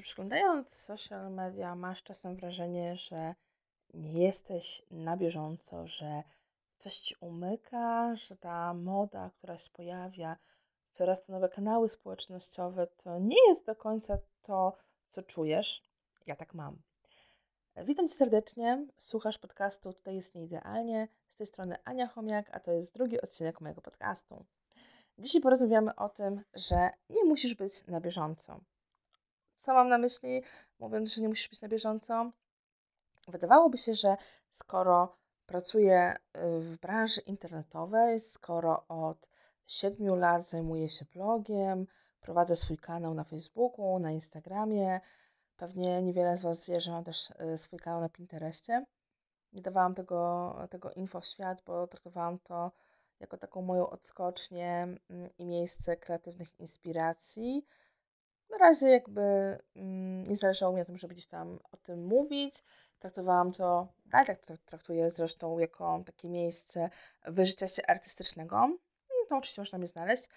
Czy przeglądając social media masz czasem wrażenie, że nie jesteś na bieżąco, że coś ci umyka, że ta moda, która się pojawia, coraz to nowe kanały społecznościowe, to nie jest do końca to, co czujesz? Ja tak mam. Witam cię serdecznie. Słuchasz podcastu Tutaj jest nieidealnie. Z tej strony Ania Chomiak, a to jest drugi odcinek mojego podcastu. Dzisiaj porozmawiamy o tym, że nie musisz być na bieżąco. Co mam na myśli, mówiąc, że nie musisz być na bieżąco? Wydawałoby się, że skoro pracuję y, w branży internetowej, skoro od 7 lat zajmuję się blogiem, prowadzę swój kanał na Facebooku, na Instagramie, pewnie niewiele z Was wie, że mam też y, swój kanał na Pinterestie. Nie dawałam tego, tego info w świat, bo traktowałam to jako taką moją odskocznię mm, i miejsce kreatywnych inspiracji na razie jakby mm, nie zależało mi na tym, żeby gdzieś tam o tym mówić. Traktowałam to, dalej tak to traktuję zresztą jako takie miejsce wyżycia się artystycznego. No to oczywiście można mnie znaleźć,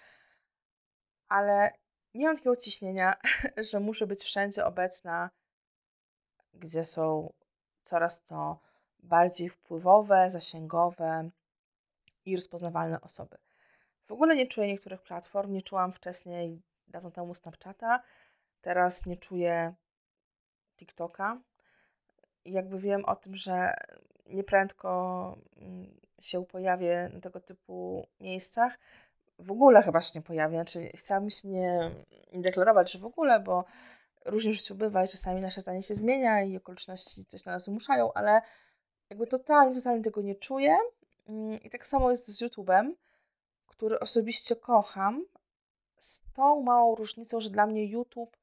ale nie mam takiego ciśnienia, że muszę być wszędzie obecna, gdzie są coraz to bardziej wpływowe, zasięgowe i rozpoznawalne osoby. W ogóle nie czuję niektórych platform, nie czułam wcześniej dawno temu Snapchata, teraz nie czuję TikToka. I jakby wiem o tym, że nieprędko mm, się pojawię na tego typu miejscach. W ogóle chyba się nie pojawię. Znaczy, chciałabym się nie, nie deklarować, że w ogóle, bo różnie w życiu bywa i czasami nasze zdanie się zmienia i okoliczności coś na nas wymuszają, ale jakby totalnie, totalnie tego nie czuję. Mm, I tak samo jest z YouTube'em, który osobiście kocham, z tą małą różnicą, że dla mnie YouTube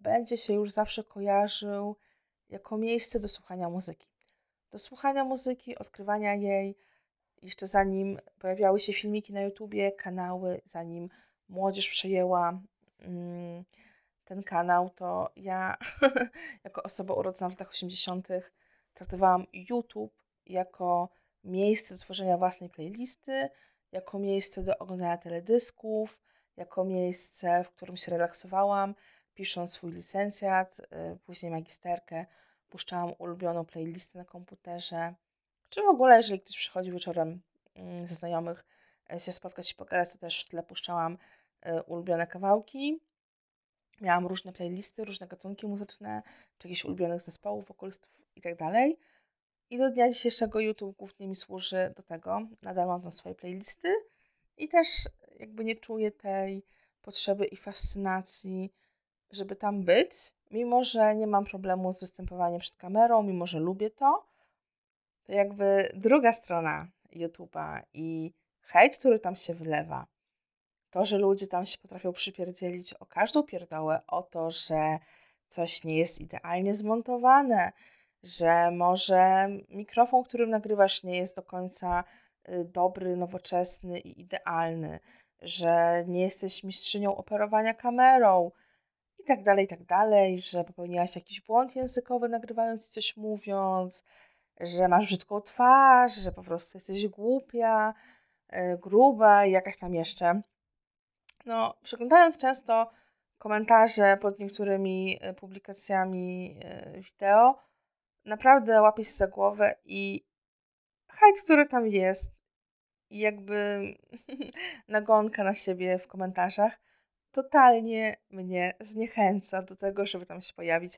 będzie się już zawsze kojarzył jako miejsce do słuchania muzyki. Do słuchania muzyki, odkrywania jej, jeszcze zanim pojawiały się filmiki na YouTubie, kanały, zanim młodzież przejęła mm, ten kanał, to ja jako osoba urodzona w latach 80. traktowałam YouTube jako miejsce do tworzenia własnej playlisty, jako miejsce do oglądania teledysków, jako miejsce, w którym się relaksowałam, pisząc swój licencjat, y, później magisterkę, puszczałam ulubioną playlistę na komputerze, czy w ogóle, jeżeli ktoś przychodzi wieczorem mm, ze znajomych e, się spotkać i pogadać, to też w tle puszczałam e, ulubione kawałki. Miałam różne playlisty, różne gatunki muzyczne, czy jakichś ulubionych zespołów, wokalistów itd. Tak I do dnia dzisiejszego YouTube głównie mi służy do tego. Nadal mam tam swoje playlisty i też jakby nie czuję tej potrzeby i fascynacji, żeby tam być, mimo że nie mam problemu z występowaniem przed kamerą, mimo że lubię to, to jakby druga strona YouTube'a i hejt, który tam się wylewa, to, że ludzie tam się potrafią przypierdzielić o każdą pierdołę, o to, że coś nie jest idealnie zmontowane, że może mikrofon, którym nagrywasz, nie jest do końca dobry, nowoczesny i idealny, że nie jesteś mistrzynią operowania kamerą i tak dalej, i tak dalej, że popełniłaś jakiś błąd językowy nagrywając coś mówiąc, że masz brzydką twarz, że po prostu jesteś głupia, yy, gruba i jakaś tam jeszcze. No, przeglądając często komentarze pod niektórymi e, publikacjami yy, wideo, naprawdę łapię się za głowę i hejt, który tam jest, i jakby nagonka na siebie w komentarzach totalnie mnie zniechęca do tego, żeby tam się pojawić.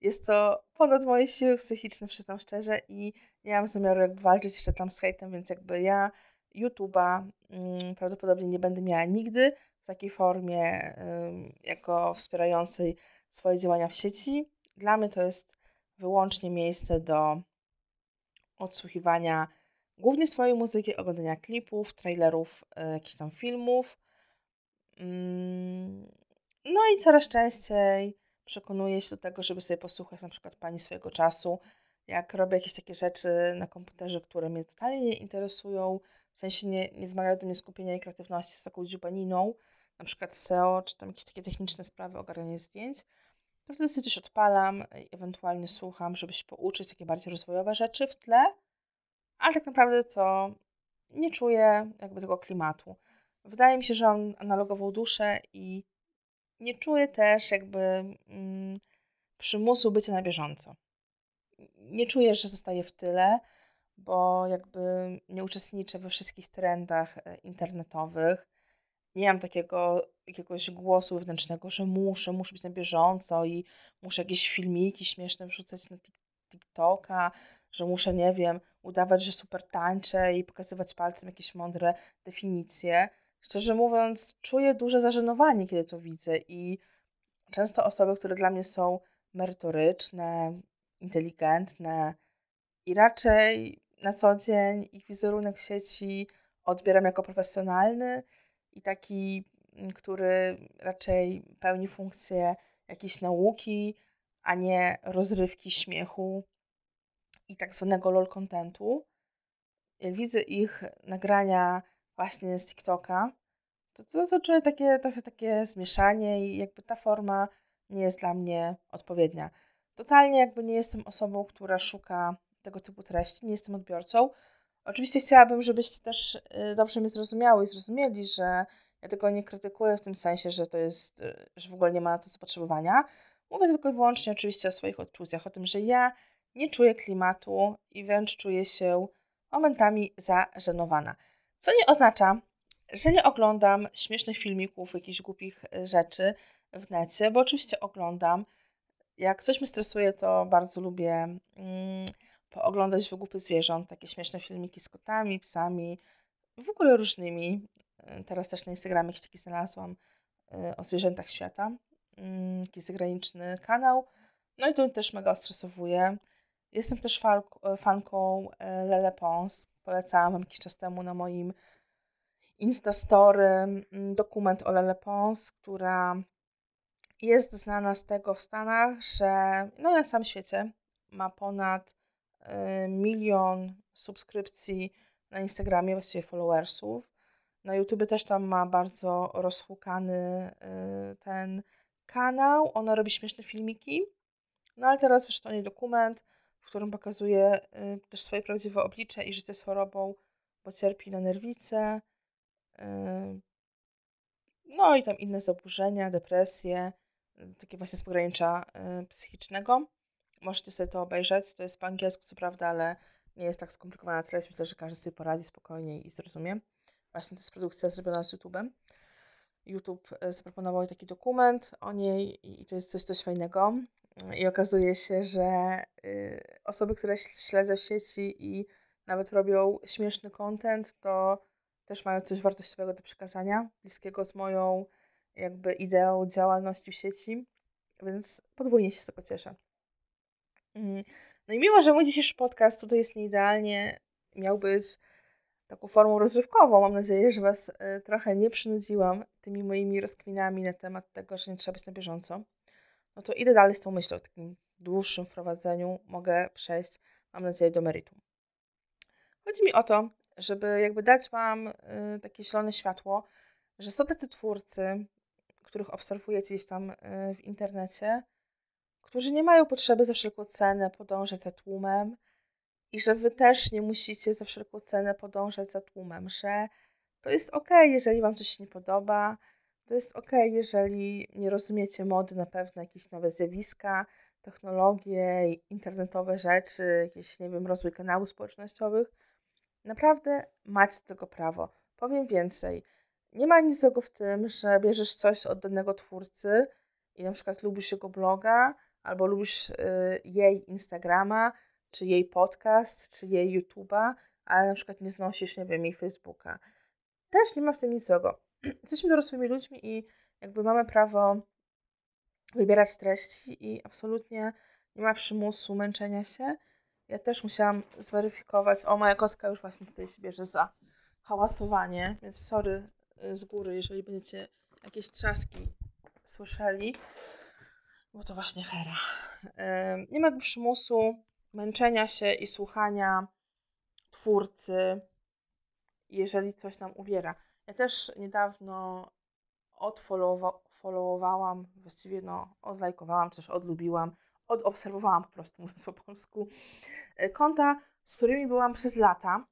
Jest to ponad moje siły psychiczne, przyznam szczerze, i nie mam zamiaru jakby walczyć jeszcze tam z hejtem, więc jakby ja YouTube'a mm, prawdopodobnie nie będę miała nigdy w takiej formie jako wspierającej swoje działania w sieci. Dla mnie to jest wyłącznie miejsce do odsłuchiwania głównie swojej muzyki, oglądania klipów, trailerów, e, jakichś tam filmów. Mm, no i coraz częściej przekonuję się do tego, żeby sobie posłuchać na przykład pani swojego czasu, jak robię jakieś takie rzeczy na komputerze, które mnie totalnie nie interesują, w sensie nie, nie wymagają do mnie skupienia i kreatywności z taką dziubaniną, na przykład SEO, czy tam jakieś takie techniczne sprawy, ogarnianie zdjęć, to wtedy sobie coś odpalam, ewentualnie słucham, żeby się pouczyć, takie bardziej rozwojowe rzeczy w tle, ale tak naprawdę to nie czuję jakby tego klimatu. Wydaje mi się, że mam analogową duszę i nie czuję też jakby mm, przymusu bycia na bieżąco. Nie czuję, że zostaję w tyle, bo jakby nie uczestniczę we wszystkich trendach e, internetowych. Nie mam takiego jakiegoś głosu wewnętrznego, że muszę, muszę być na bieżąco i muszę jakieś filmiki śmieszne wrzucać na TikToka, że muszę, nie wiem, udawać, że super tańczę i pokazywać palcem jakieś mądre definicje. Szczerze mówiąc, czuję duże zażenowanie, kiedy to widzę i często osoby, które dla mnie są merytoryczne, inteligentne i raczej na co dzień ich wizerunek w sieci odbieram jako profesjonalny i taki, mm, który raczej pełni funkcję jakiejś nauki, a nie rozrywki, śmiechu i tak zwanego lol contentu. Jak widzę ich nagrania właśnie z TikToka, to, to, to czuję takie, trochę takie zmieszanie i jakby ta forma nie jest dla mnie odpowiednia. Totalnie jakby nie jestem osobą, która szuka tego typu treści, nie jestem odbiorcą. Oczywiście chciałabym, żebyście też y, dobrze mnie zrozumiały i zrozumieli, że ja tego nie krytykuję w tym sensie, że to jest, y, że w ogóle nie ma na to zapotrzebowania. Mówię tylko i wyłącznie oczywiście o swoich odczuciach, o tym, że ja nie czuję klimatu i wręcz czuję się momentami zażenowana. Co nie oznacza, że nie oglądam śmiesznych filmików, jakichś głupich y, rzeczy w necie, bo oczywiście oglądam. Jak coś mnie stresuje, to bardzo lubię mm, pooglądać wygłupy zwierząt, takie śmieszne filmiki z kotami, psami, w ogóle różnymi. Y, teraz też na Instagramie taki znalazłam y, o zwierzętach świata. Mm, taki zagraniczny kanał. No i to też mega stresowuje. Jestem też fanką Lele Pons. Polecałam wam jakiś czas temu na moim Instastory mm, dokument o Lele Pons, która jest znana z tego w Stanach, że no na całym świecie ma ponad y, milion subskrypcji na Instagramie, właściwie followersów. Na YouTube też tam ma bardzo rozhukany y, ten kanał. Ona robi śmieszne filmiki. No ale teraz wyszedł o dokument, w którym pokazuje y, też swoje prawdziwe oblicze i życie z chorobą, bo cierpi na nerwice. No i tam inne zaburzenia, depresje, takie właśnie z pogranicza y, psychicznego. Możecie sobie to obejrzeć. To jest po angielsku, co prawda, ale nie jest tak skomplikowana treść. Myślę, że każdy sobie poradzi spokojnie i zrozumie. Właśnie to jest produkcja zrobiona z YouTube'em. YouTube y, zaproponował taki dokument o niej i to jest coś coś fajnego. I okazuje się, że y, osoby, które śledzę w sieci i nawet robią śmieszny content, to też mają coś wartościowego do przekazania, bliskiego z moją jakby ideą działalności w sieci, więc podwójnie się z tego cieszę. Mm. No i mimo, że mój dzisiejszy podcast tutaj jest nieidealnie, miał być taką formą rozrywkową, mam nadzieję, że Was y, trochę nie przynudziłam tymi moimi rozkminami na temat tego, że nie trzeba być na bieżąco, no to idę dalej z tą myślą, w takim dłuższym wprowadzeniu mogę przejść, mam nadzieję, do meritum. Chodzi mi o to, żeby jakby dać Wam y, takie zielone światło, że są tacy twórcy, których obserwujecie gdzieś tam y, w internecie, którzy nie mają potrzeby za wszelką cenę podążać za tłumem i że wy też nie musicie za wszelką cenę podążać za tłumem, że to jest ok, jeżeli wam coś nie podoba, to jest ok, jeżeli nie rozumiecie mody na pewne jakieś nowe zjawiska, technologie, internetowe rzeczy, jakieś, nie wiem, rozwój kanałów społecznościowych. Naprawdę macie tego prawo. Powiem więcej. Nie ma nic złego w tym, że bierzesz coś od danego twórcy i na przykład lubisz jego bloga, albo lubisz y, jej Instagrama, czy jej podcast, czy jej YouTube'a, ale na przykład nie znosisz, nie wiem, jej Facebooka. Też nie ma w tym nic złego. Jesteśmy dorosłymi ludźmi i jakby mamy prawo wybierać treści i absolutnie nie ma przymusu męczenia się. Ja też musiałam zweryfikować. O, moja kotka już właśnie tutaj się bierze za hałasowanie, więc sorry Y, z góry, jeżeli będziecie jakieś trzaski słyszeli, bo to właśnie Hera. Nie ma przymusu męczenia się i słuchania twórcy, jeżeli coś nam uwiera. Ja też niedawno odfollowowałam, właściwie no, odlajkowałam, też odlubiłam, odobserwowałam po prostu, mówiąc po polsku, y, konta, z którymi byłam przez lata.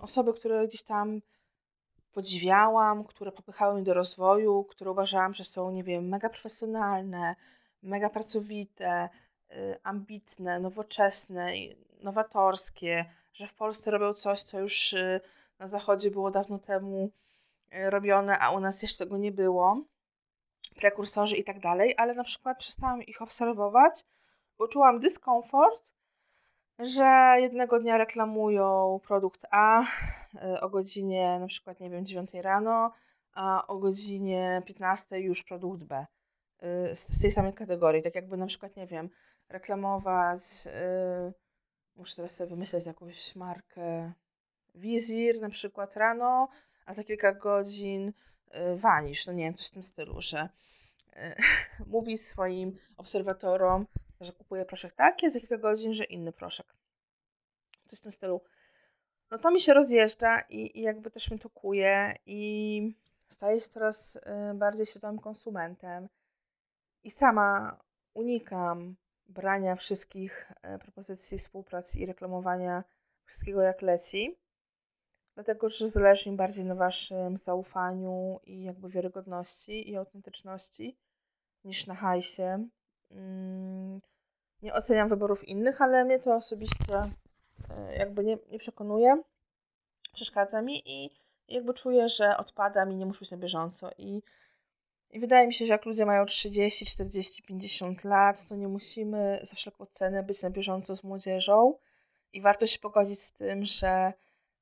Osoby, które gdzieś tam podziwiałam, które popychały mnie do rozwoju, które uważałam, że są, nie wiem, mega profesjonalne, mega pracowite, y, ambitne, nowoczesne, nowatorskie, że w Polsce robią coś, co już y, na zachodzie było dawno temu y, robione, a u nas jeszcze tego nie było, prekursorzy i tak dalej, ale na przykład przestałam ich obserwować, bo czułam dyskomfort, że jednego dnia reklamują produkt A o godzinie na przykład, nie wiem, 9 rano, a o godzinie 15 już produkt B z tej samej kategorii. Tak jakby na przykład, nie wiem, reklamować muszę teraz sobie wymyśleć jakąś markę Wizir na przykład rano, a za kilka godzin y, Vanish, no nie wiem, coś w tym stylu, że y, mówi swoim obserwatorom, że kupuje proszek taki, a za kilka godzin, że inny proszek. Coś w tym stylu. No to mi się rozjeżdża i, i jakby też mnie to kuje i staję się coraz y, bardziej świadomym konsumentem i sama unikam brania wszystkich propozycji współpracy i reklamowania wszystkiego jak leci, dlatego że zależy mi bardziej na Waszym zaufaniu i jakby wiarygodności i autentyczności niż na hajsie. Mm, nie oceniam wyborów innych, ale mnie to osobiście e, jakby nie, nie przekonuje, przeszkadza mi i jakby czuję, że odpada mi, nie muszę być na bieżąco i i wydaje mi się, że jak ludzie mają 30, 40, 50 lat, to nie musimy za wszelką cenę być na bieżąco z młodzieżą i warto się pogodzić z tym, że,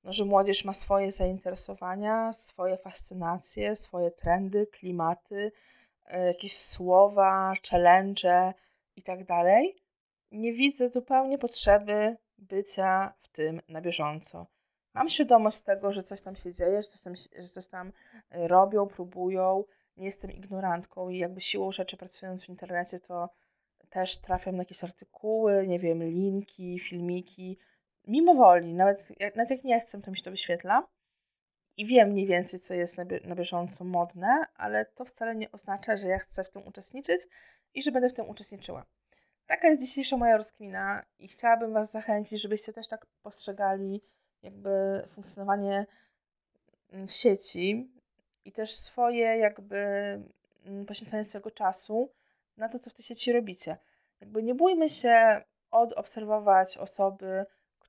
no, że młodzież ma swoje zainteresowania, swoje fascynacje, swoje trendy, klimaty, e, jakieś słowa, challenge i tak. Nie widzę zupełnie potrzeby bycia w tym na bieżąco. Mam świadomość tego, że coś tam się dzieje, że coś tam, że coś tam e, robią, próbują, nie jestem ignorantką i jakby siłą rzeczy pracując w internecie, to też trafiam na jakieś artykuły, nie wiem, linki, filmiki, mimo woli, nawet jak, nawet jak nie chcę, to mi się to wyświetla i wiem mniej więcej, co jest na, na bieżąco modne, ale to wcale nie oznacza, że ja chcę w tym uczestniczyć i że będę w tym uczestniczyła. Taka jest dzisiejsza moja rozkmina i chciałabym Was zachęcić, żebyście też tak postrzegali jakby funkcjonowanie w sieci, i też swoje jakby mm, poświęcanie swojego czasu na to, co w tej sieci robicie. Jakby nie bójmy się odobserwować osoby,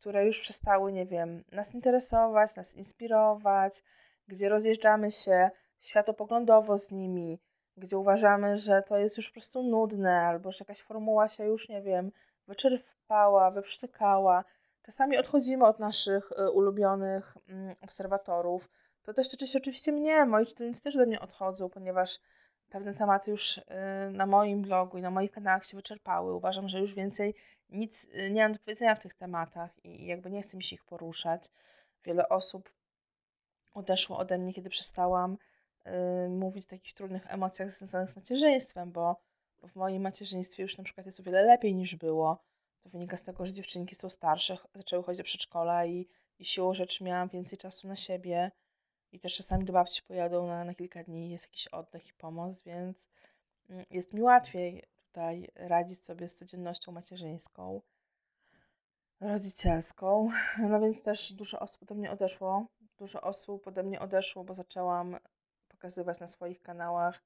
które już przestały, nie wiem, nas interesować, nas inspirować, gdzie rozjeżdżamy się światopoglądowo z nimi, gdzie uważamy, że to jest już po prostu nudne, albo że jakaś formuła się już, nie wiem, wyczerpała, wyprztykała. Czasami odchodzimy od naszych y, ulubionych mm, obserwatorów, to też tyczy się oczywiście mnie. Moi czytelnicy też ode mnie odchodzą, ponieważ pewne tematy już y, na moim blogu i na moich kanałach się wyczerpały. Uważam, że już więcej nic y, nie mam do powiedzenia w tych tematach i jakby nie chcę mi się ich poruszać. Wiele osób odeszło ode mnie, kiedy przestałam y, mówić o takich trudnych emocjach związanych z macierzyństwem, bo, w moim macierzyństwie już na przykład jest o wiele lepiej niż było. To wynika z tego, że dziewczynki są starsze, zaczęły chodzić do przedszkola i, i siłą rzeczy miałam więcej czasu na siebie i też czasami do babci pojadą na, na kilka dni, jest jakiś oddech i pomoc, więc mm, jest mi łatwiej tutaj radzić sobie z codziennością macierzyńską, rodzicielską. No więc też dużo osób ode mnie odeszło. Dużo osób ode mnie odeszło, bo zaczęłam pokazywać na swoich kanałach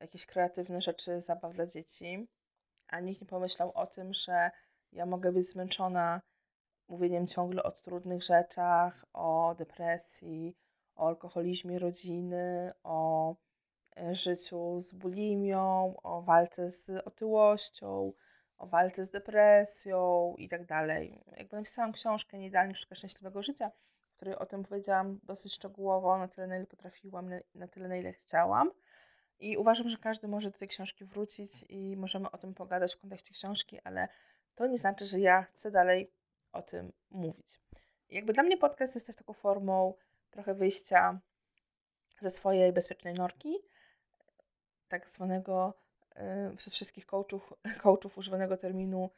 jakieś kreatywne rzeczy, zabaw dla dzieci, a nikt nie pomyślał o tym, że ja mogę być zmęczona mówieniem ciągle o trudnych rzeczach, o depresji, o alkoholizmie rodziny, o e, życiu z bulimią, o walce z otyłością, o walce z depresją i tak dalej. Jakby napisałam książkę Nieidealnie Sztuka Szczęśliwego Życia, w której o tym powiedziałam dosyć szczegółowo, na tyle na ile potrafiłam, na tyle na ile chciałam. I uważam, że każdy może do tej książki wrócić i możemy o tym pogadać w kontekście książki, ale to nie znaczy, że ja chcę dalej o tym mówić. jakby dla mnie podcast jest też taką formą trochę wyjścia ze swojej bezpiecznej norki, tak zwanego y, przez wszystkich coachów, coachów używanego terminu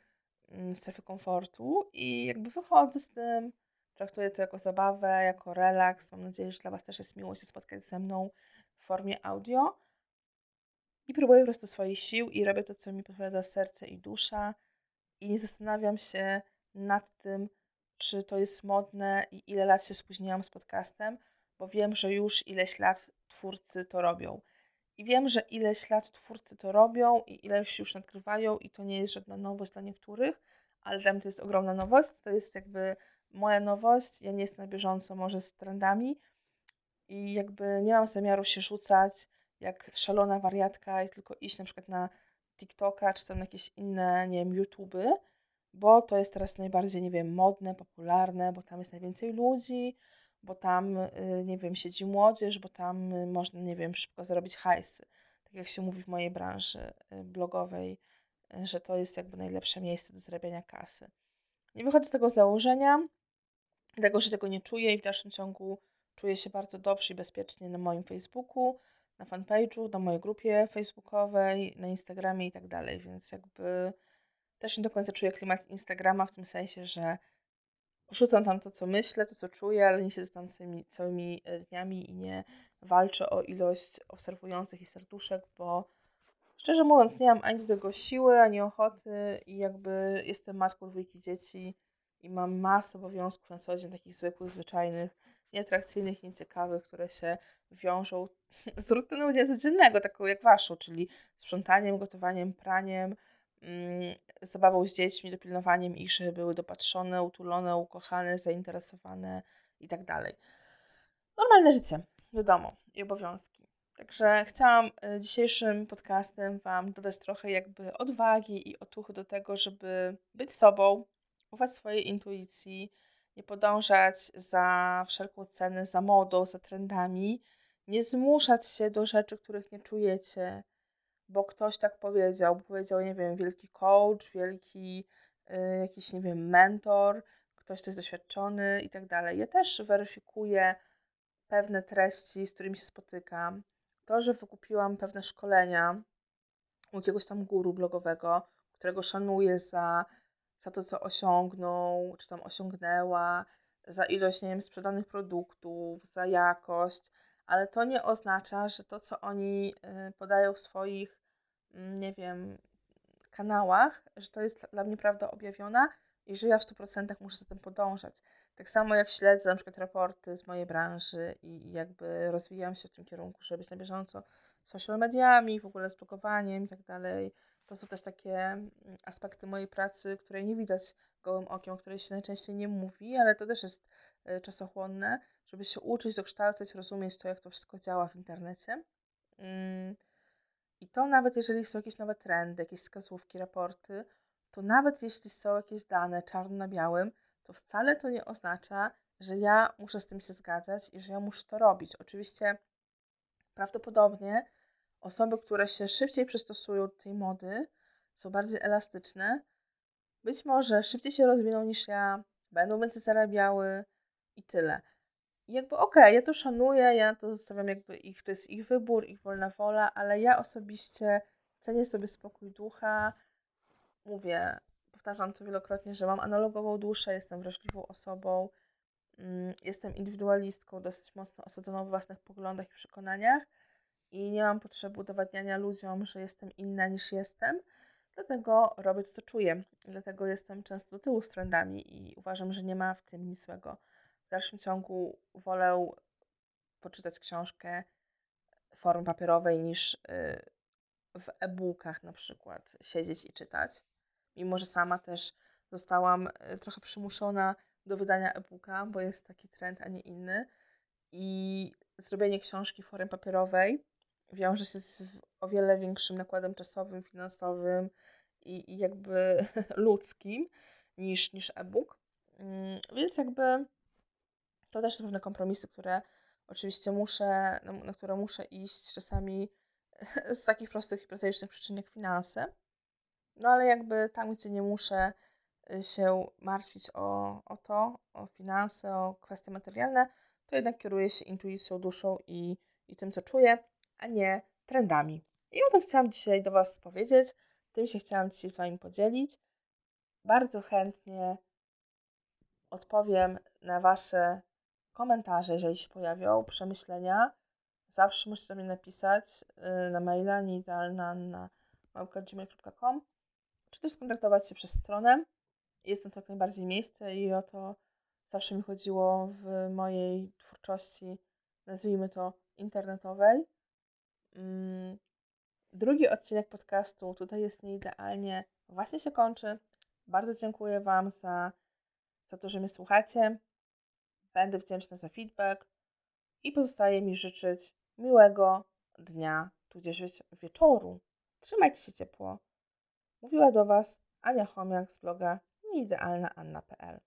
y, strefy komfortu i jakby wychodzę z tym, traktuję to jako zabawę, jako relaks. Mam nadzieję, że dla Was też jest miło się spotkać ze mną w formie audio i próbuję po prostu swoich sił i robię to, co mi podpowiada serce i dusza i nie zastanawiam się nad tym, czy to jest modne i ile lat się spóźniłam z podcastem, bo wiem, że już ileś lat twórcy to robią. I wiem, że ileś lat twórcy to robią i ileś już nadgrywają i to nie jest żadna nowość dla niektórych, ale dla mnie to jest ogromna nowość. To jest jakby moja nowość. Ja nie jestem na bieżąco może z trendami i jakby nie mam zamiaru się rzucać jak szalona wariatka i tylko iść na przykład na TikToka czy tam jakieś inne, nie wiem, YouTuby, bo to jest teraz najbardziej, nie wiem, modne, popularne, bo tam jest najwięcej ludzi, bo tam, y, nie wiem, siedzi młodzież, bo tam y, można, nie wiem, szybko zarobić hajsy. Tak jak się mówi w mojej branży y, blogowej, że to jest jakby najlepsze miejsce do zarabiania kasy. Nie wychodzę z tego założenia, dlatego że tego nie czuję i w dalszym ciągu czuję się bardzo dobrze i bezpiecznie na moim Facebooku, na fanpage'u, na mojej grupie facebookowej, na Instagramie i tak dalej, więc jakby też nie do końca czuję klimat Instagrama w tym sensie, że wrzucam tam to, co myślę, to, co czuję, ale nie siedzę tam całymi, całymi e, dniami i nie walczę o ilość obserwujących i serduszek, bo szczerze mówiąc nie mam ani do tego siły, ani ochoty i jakby jestem matką dwójki dzieci i mam masę obowiązków na co dzień, takich zwykłych, zwyczajnych, nieatrakcyjnych, nieciekawych, które się wiążą z rutyną dnia codziennego, taką jak waszą, czyli sprzątaniem, gotowaniem, praniem, zabawą z dziećmi, dopilnowaniem ich, żeby były dopatrzone, utulone, ukochane, zainteresowane i tak dalej. Normalne życie, wiadomo, i obowiązki. Także chciałam e, dzisiejszym podcastem Wam dodać trochę jakby odwagi i otuchy do tego, żeby być sobą, ufać swojej intuicji, nie podążać za wszelką cenę, za modą, za trendami, nie zmuszać się do rzeczy, których nie czujecie, bo ktoś tak powiedział, powiedział, nie wiem, wielki coach, wielki y, jakiś, nie wiem, mentor, ktoś, kto jest doświadczony i tak dalej. Ja też weryfikuję pewne treści, z którymi się spotykam. To, że wykupiłam pewne szkolenia u jakiegoś tam guru blogowego, którego szanuję za, za to, co osiągnął, czy tam osiągnęła, za ilość, nie wiem, sprzedanych produktów, za jakość, ale to nie oznacza, że to, co oni y, podają w swoich, nie wiem, kanałach, że to jest dla mnie prawda objawiona i że ja w 100% muszę za tym podążać. Tak samo jak śledzę na przykład raporty z mojej branży i jakby rozwijam się w tym kierunku, żeby być na bieżąco z social mediami, w ogóle z blogowaniem i tak dalej. To są też takie mm, aspekty mojej pracy, które nie widać gołym okiem, o której się najczęściej nie mówi, ale to też jest y, czasochłonne żeby się uczyć, dokształcać, rozumieć to, jak to wszystko działa w internecie. I to nawet jeżeli są jakieś nowe trendy, jakieś wskazówki, raporty, to nawet jeśli są jakieś dane czarno na białym, to wcale to nie oznacza, że ja muszę z tym się zgadzać i że ja muszę to robić. Oczywiście prawdopodobnie osoby, które się szybciej przystosują do tej mody, są bardziej elastyczne, być może szybciej się rozwiną niż ja, będą więcej zarabiały i tyle. Jakby okej, okay, ja to szanuję, ja to zostawiam jakby ich, to jest ich wybór, ich wolna wola, ale ja osobiście cenię sobie spokój ducha. Mówię, powtarzam to wielokrotnie, że mam analogową duszę, jestem wrażliwą osobą, mm, jestem indywidualistką, dosyć mocno osadzoną w własnych poglądach i przekonaniach i nie mam potrzeby udowadniania ludziom, że jestem inna niż jestem. Dlatego robię to, co czuję. Dlatego jestem często do tyłu z trendami i uważam, że nie ma w tym nic złego dalszym ciągu wolę poczytać książkę w formie papierowej niż y, w e-bookach na przykład siedzieć i czytać. Mimo, że sama też zostałam y, trochę przymuszona do wydania e-booka, bo jest taki trend, a nie inny. I zrobienie książki w formie papierowej wiąże się z o wiele większym nakładem czasowym, finansowym i, i jakby ludzkim niż, niż e-book. Mm, więc jakby to też są pewne kompromisy, które oczywiście muszę, na, na które muszę iść czasami z takich prostych i prozaicznych przyczyn jak finanse. No ale jakby tam, gdzie nie muszę y, się martwić o, o to, o finanse, o kwestie materialne, to jednak kieruję się intuicją, duszą i, i tym, co czuję, a nie trendami. I o tym chciałam dzisiaj do Was powiedzieć. Tym się chciałam dzisiaj z Wami podzielić. Bardzo chętnie odpowiem na Wasze komentarze, jeżeli się pojawią, przemyślenia, zawsze musicie mnie napisać y, na maila nieidealna.gmail.com czy też skontaktować się przez stronę. Jest to jak najbardziej miejsce i o to zawsze mi chodziło w mojej twórczości, nazwijmy to internetowej. Mm, drugi odcinek podcastu Tutaj jest nieidealnie właśnie się kończy. Bardzo dziękuję Wam za, za to, że mnie słuchacie. Będę wdzięczna za feedback i pozostaje mi życzyć miłego dnia, tudzież wieczoru. Trzymajcie się ciepło. Mówiła do Was Ania Chomiak z bloga nieidealnaanna.pl